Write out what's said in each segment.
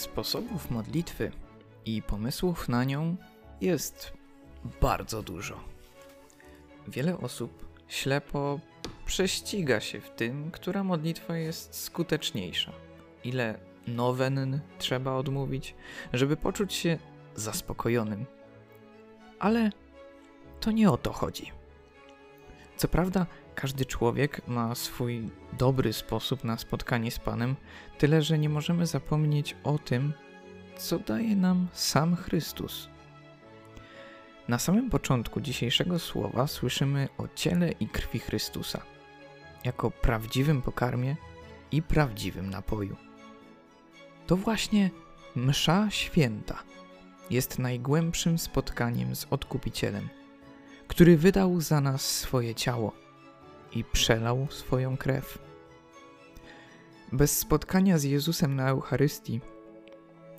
Sposobów modlitwy i pomysłów na nią jest bardzo dużo. Wiele osób ślepo prześciga się w tym, która modlitwa jest skuteczniejsza. Ile nowen trzeba odmówić, żeby poczuć się zaspokojonym. Ale to nie o to chodzi. Co prawda, każdy człowiek ma swój dobry sposób na spotkanie z Panem, tyle że nie możemy zapomnieć o tym, co daje nam sam Chrystus. Na samym początku dzisiejszego słowa słyszymy o ciele i krwi Chrystusa jako prawdziwym pokarmie i prawdziwym napoju. To właśnie Msza Święta jest najgłębszym spotkaniem z Odkupicielem, który wydał za nas swoje ciało i przelał swoją krew. Bez spotkania z Jezusem na Eucharystii,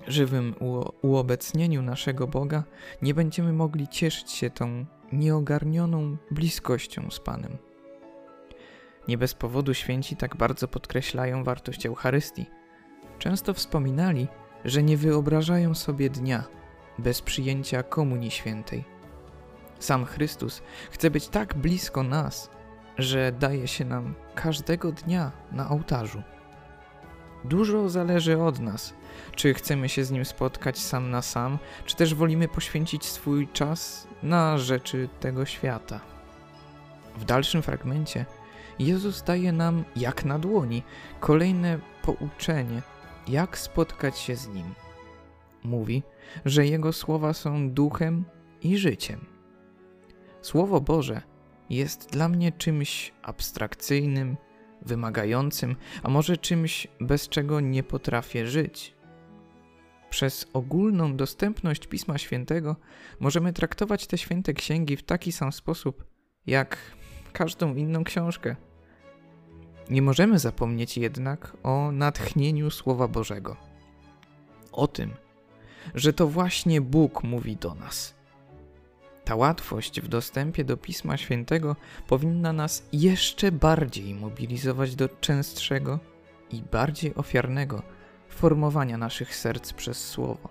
żywym uobecnieniu naszego Boga, nie będziemy mogli cieszyć się tą nieogarnioną bliskością z Panem. Nie bez powodu święci tak bardzo podkreślają wartość Eucharystii. Często wspominali, że nie wyobrażają sobie dnia bez przyjęcia Komunii Świętej. Sam Chrystus chce być tak blisko nas, że daje się nam każdego dnia na ołtarzu. Dużo zależy od nas, czy chcemy się z Nim spotkać sam na sam, czy też wolimy poświęcić swój czas na rzeczy tego świata. W dalszym fragmencie Jezus daje nam, jak na dłoni, kolejne pouczenie, jak spotkać się z Nim. Mówi, że Jego słowa są duchem i życiem. Słowo Boże jest dla mnie czymś abstrakcyjnym, wymagającym, a może czymś, bez czego nie potrafię żyć. Przez ogólną dostępność Pisma Świętego możemy traktować te święte księgi w taki sam sposób, jak każdą inną książkę. Nie możemy zapomnieć jednak o natchnieniu Słowa Bożego. O tym, że to właśnie Bóg mówi do nas. Ta łatwość w dostępie do Pisma Świętego powinna nas jeszcze bardziej mobilizować do częstszego i bardziej ofiarnego formowania naszych serc przez Słowo.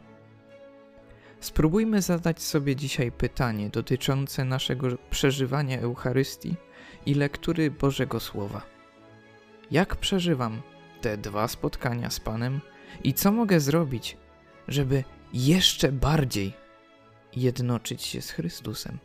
Spróbujmy zadać sobie dzisiaj pytanie dotyczące naszego przeżywania Eucharystii i lektury Bożego Słowa. Jak przeżywam te dwa spotkania z Panem i co mogę zrobić, żeby jeszcze bardziej jednoczyć się z Chrystusem?